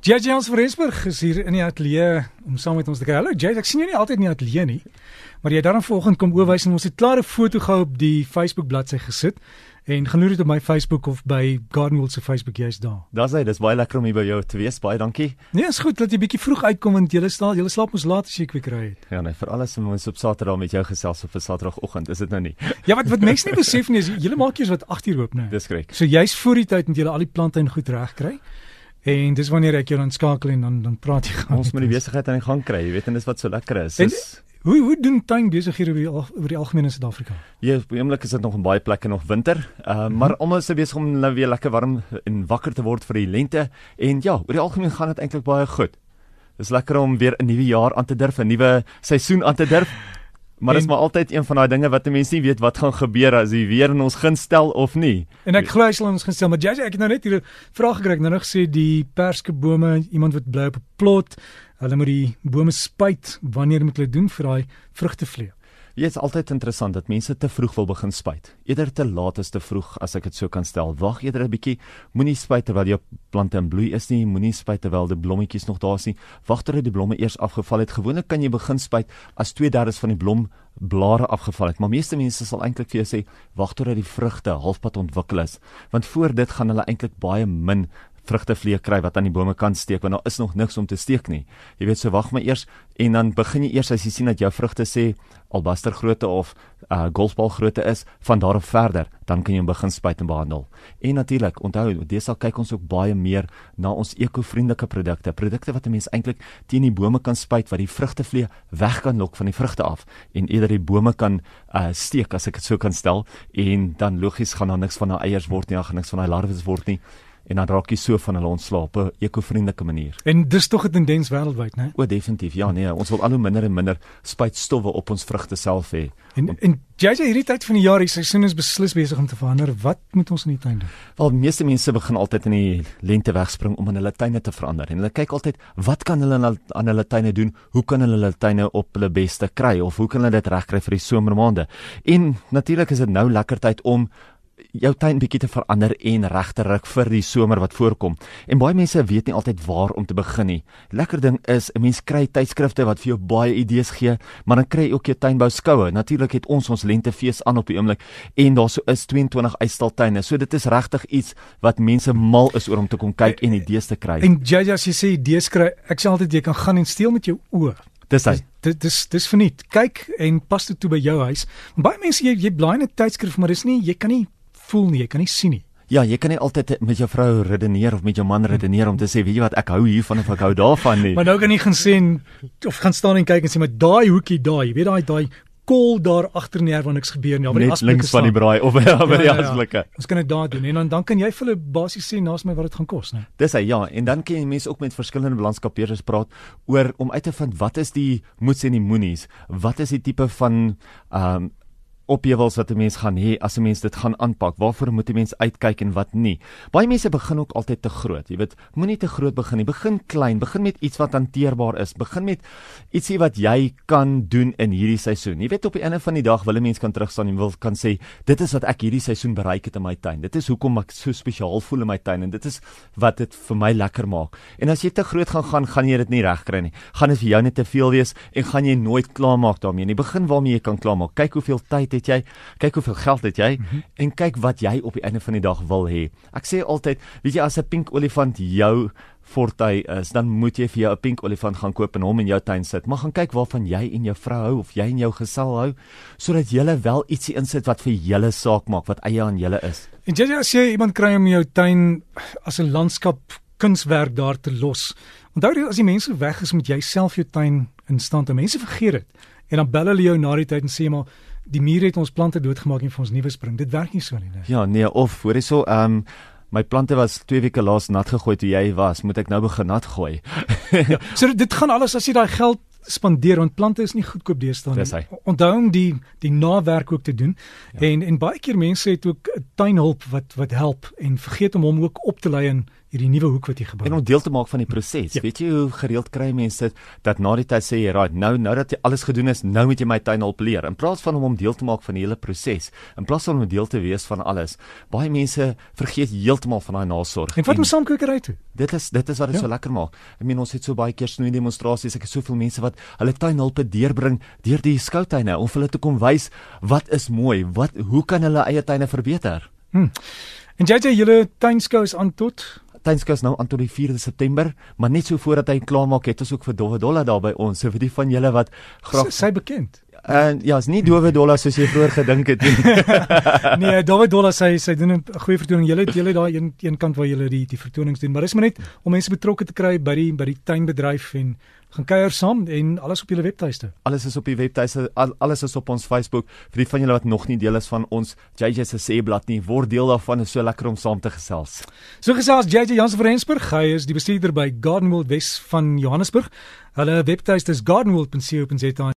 JJ ons Veresberg is hier in die ateljee om saam met ons te kuier. Hallo JJ, ek sien jou nie altyd in die ateljee nie. Maar jy het dan vanoggend kom oorwys en ons het klare foto gehou op die Facebook bladsy gesit en genoem dit op my Facebook of by Gardenwold se Facebook jy's daar. Daar's hy, dis baie lekker om hier by jou te wees. Baie dankie. Nee, is goed dat jy bietjie vroeg uitkom want jy slaap jy slaap mos laat as jy kwik ry het. Ja nee, vir alles om ons op Saterdag met jou gesels op 'n Saterdagoggend, is dit nou nie. Ja, wat wat mense nie besef nie is julle maak eers wat 8 uur oop nou. Dis korrek. So jy's voor die tyd met julle al die plante en goed reg kry. En dis wanneer ek jou dan skakel en dan dan praat jy gaan. Ons moet die besigheid aan die gang kry, jy weet en dis wat so lekker is. Dis Hoe hoe doen tuin besighede oor die oor die algemeen in Suid-Afrika? Ja, oomblik is dit nog in baie plekke nog winter. Uh mm -hmm. maar almal is besig om nou weer lekker warm en wakker te word vir die lente. En ja, oor die algemeen gaan dit eintlik baie goed. Dis lekker om weer 'n nuwe jaar aan te durf, 'n nuwe seisoen aan te durf. Maar dit is maar altyd een van daai dinge wat mense nie weet wat gaan gebeur as die weer in ons gunst stel of nie. En ek glo hy sal ons gestel, maar JJ, ek het nou net hier 'n vraag gekry. Nou nog sê die perskebome, iemand wat bly op 'n plot, hulle moet die bome spuit. Wanneer moet hulle doen vir daai vrugtevlee? Dit is altyd interessant dat mense te vroeg wil begin spuit. Eerder te laat as te vroeg as ek dit so kan stel. Wag eerder 'n bietjie. Moenie spuit terwyl jou plante in bloei is nie. Moenie spuit terwyl die blommetjies nog daar is nie. Wag totdat die blomme eers afgeval het. Gewoonlik kan jy begin spuit as 2/3 van die blom blare afgeval het. Maar meeste mense sal eintlik vir jou sê wag totdat die vrugte halfpad ontwikkel is, want voor dit gaan hulle eintlik baie min vrugtevlee kry wat aan die bome kan steek want daar is nog niks om te steek nie. Jy weet so wag maar eers en dan begin jy eers as jy sien dat jou vrugte sê albaster grootte of uh, golfbal grootte is van daar af verder, dan kan jy begin spuit en behandel. En natuurlik, onthou, dis al kyk ons ook baie meer na ons ekovriendelike produkte, produkte wat 'n mens eintlik teen die bome kan spuit wat die vrugtevlee weg kan lok van die vrugte af en eerder die bome kan uh, steek as ek dit so kan stel en dan logies gaan daar niks van daai eiers word nie, gaan niks van daai larwes word nie en dan raak jy so van hulle op 'n ekovriendelike manier. En dis tog 'n tendens wêreldwyd, né? O, definitief. Ja, nee, ons wil al hoe minder en minder spuitstowwe op ons vrugte self hê. En Om, en jy sê hierdie tyd van die jaar, die seisoen is beslis besig om te verander. Wat moet ons in die tuin doen? Wel, meeste mense begin altyd in die lente wegspring om in hulle tuine te verander. En hulle kyk altyd, wat kan hulle aan hulle tuine doen? Hoe kan hulle hulle tuine op hulle beste kry of hoe kan hulle dit regkry vir die somermaande? En natuurlik is dit nou lekker tyd om jou tuin bietjie te verander en regte ruk vir die somer wat voorkom. En baie mense weet nie altyd waar om te begin nie. Lekker ding is 'n mens kry tydskrifte wat vir jou baie idees gee, maar dan kry jy ook jou tuinbou skoue. Natuurlik het ons ons lentefees aan op die oomblik en daar so is 22 uitstaltuine. So dit is regtig iets wat mense mal is oor om te kom kyk en idees te kry. En JJ as jy sê idees kry, ek sê altyd jy kan gaan en steel met jou oë. Dis hy. Dit dis dis verniet. Kyk en pas dit toe by jou huis. Baie mense jy jy blaai 'n tydskrif, maar dis nie jy kan nie voel nie, jy kan nie sien nie. Ja, jy kan nie altyd met jou vrou redeneer of met jou man redeneer om te sê, weet jy wat, ek hou hiervan of ek hou daarvan nie. maar nou kan jy gaan sien of gaan staan en kyk en sê, maar daai hoekie daai, jy weet daai daai kol daar agter neer wanneer niks gebeur nie, maar die asblikke van die braai of ja, by die ja, asblikke. Ja, ons kan dit daar doen en dan dan kan jy vir hulle basies sê naas my wat dit gaan kos, né? Dis hy, ja, en dan kan jy mense ook met verskillende landskapbeheerders praat oor om uit te vind wat is die moets en die moenies, wat is die tipe van ehm um, ophewels wat 'n mens gaan hê as 'n mens dit gaan aanpak. Waarvoor moet 'n mens uitkyk en wat nie? Baie mense begin ook altyd te groot. Jy weet, moenie te groot begin nie. Begin klein. Begin met iets wat hanteerbaar is. Begin met ietsie wat jy kan doen in hierdie seisoen. Jy weet op die einde van die dag wil 'n mens kan terugstaan en wil kan sê, dit is wat ek hierdie seisoen bereik het in my tuin. Dit is hoekom ek so spesiaal voel in my tuin en dit is wat dit vir my lekker maak. En as jy te groot gaan gaan, gaan jy dit nie regkry nie. Gaan dit vir jou net te veel wees en gaan jy nooit klaarmaak daarmee nie. Begin waarmee jy kan klaarmaak. Kyk hoeveel tyd het jy? Kyk hoeveel geld het jy? Mm -hmm. En kyk wat jy op die einde van die dag wil hê. Ek sê altyd, weet jy as 'n pink olifant jou fortuin is, dan moet jy vir jou 'n pink olifant gaan koop en hom in jou tuin sit. Maar gaan kyk waarvan jy en jou vrou hou of jy en jou gesel hou, sodat julle wel ietsie insit wat vir julle saak maak, wat eie aan julle is. En jy as jy iemand kry om jou tuin as 'n landskap kunswerk daar te los. Onthou as die mense weg is, moet jy self jou tuin in stand hou. Mense vergeet dit. En dan bel hulle jou na die tyd en sê maar die mure het ons plante doodgemaak en vir ons nuwe spring. Dit werk nie so nie. Ja, nee, of hoor jy so, ehm um, my plante was 2 weke laas nat gegooi toe jy was, moet ek nou begin nat gooi. ja, so dit gaan alles as jy daai geld spandeer want plante is nie goedkoop deesdae nie. Onthou om die die nawerk ook te doen. Ja. En en baie keer mense het ook tuinhulp wat wat help en vergeet om hom ook op te lei in hierdie nuwe hoek wat jy gebou het. En om deel te maak van die proses. Ja. Weet jy hoe gereeld kry mense dit dat na die tyd sê jy, "Right, nou nou dat jy alles gedoen is, nou moet jy my tuin help leer." In plaas van om om deel te maak van die hele proses, in plaas van om deel te wees van alles. Baie mense vergeet heeltemal van daai nasorg. En vat hom saam kokery toe. Dit is dit is wat dit ja. so lekker maak. Ek meen ons het so baie keer snoei demonstrasies. Ek het soveel mense wat hulle tuinhulpe deurbring deur die skoutuine om vir hulle te kom wys wat is mooi, wat hoe kan hulle eie tuine verbeter. Hmm. En jy julle tuinskou is aan tot Is nou aan tot die 4de September, maar net so voordat hy klaar maak het ons ook vir Dowwe Dolla daar by ons. So vir die van julle wat graag sy bekend. En ja, is nie Dowwe Dolla soos jy vroeër gedink het nie. nee, Dowwe Dolla sê sy doen 'n goeie vertoning. Julle het julle daai een een kant waar julle die die vertonings doen, maar dis maar net om mense betrokke te kry by die by die tuinbedryf en gaan kuier saam en alles op julle webtuiste. Alles is op die webtuiste, al, alles is op ons Facebook. Vir die van julle wat nog nie deel is van ons JJ se seeblad nie, word deel daarvan. Is so lekker om saam te gesels. So gesels JJ Jansen van Rensburg. Hy is die bestuurder by Gardenwold Wes van Johannesburg. Hulle webtuiste is gardenwold.co.za.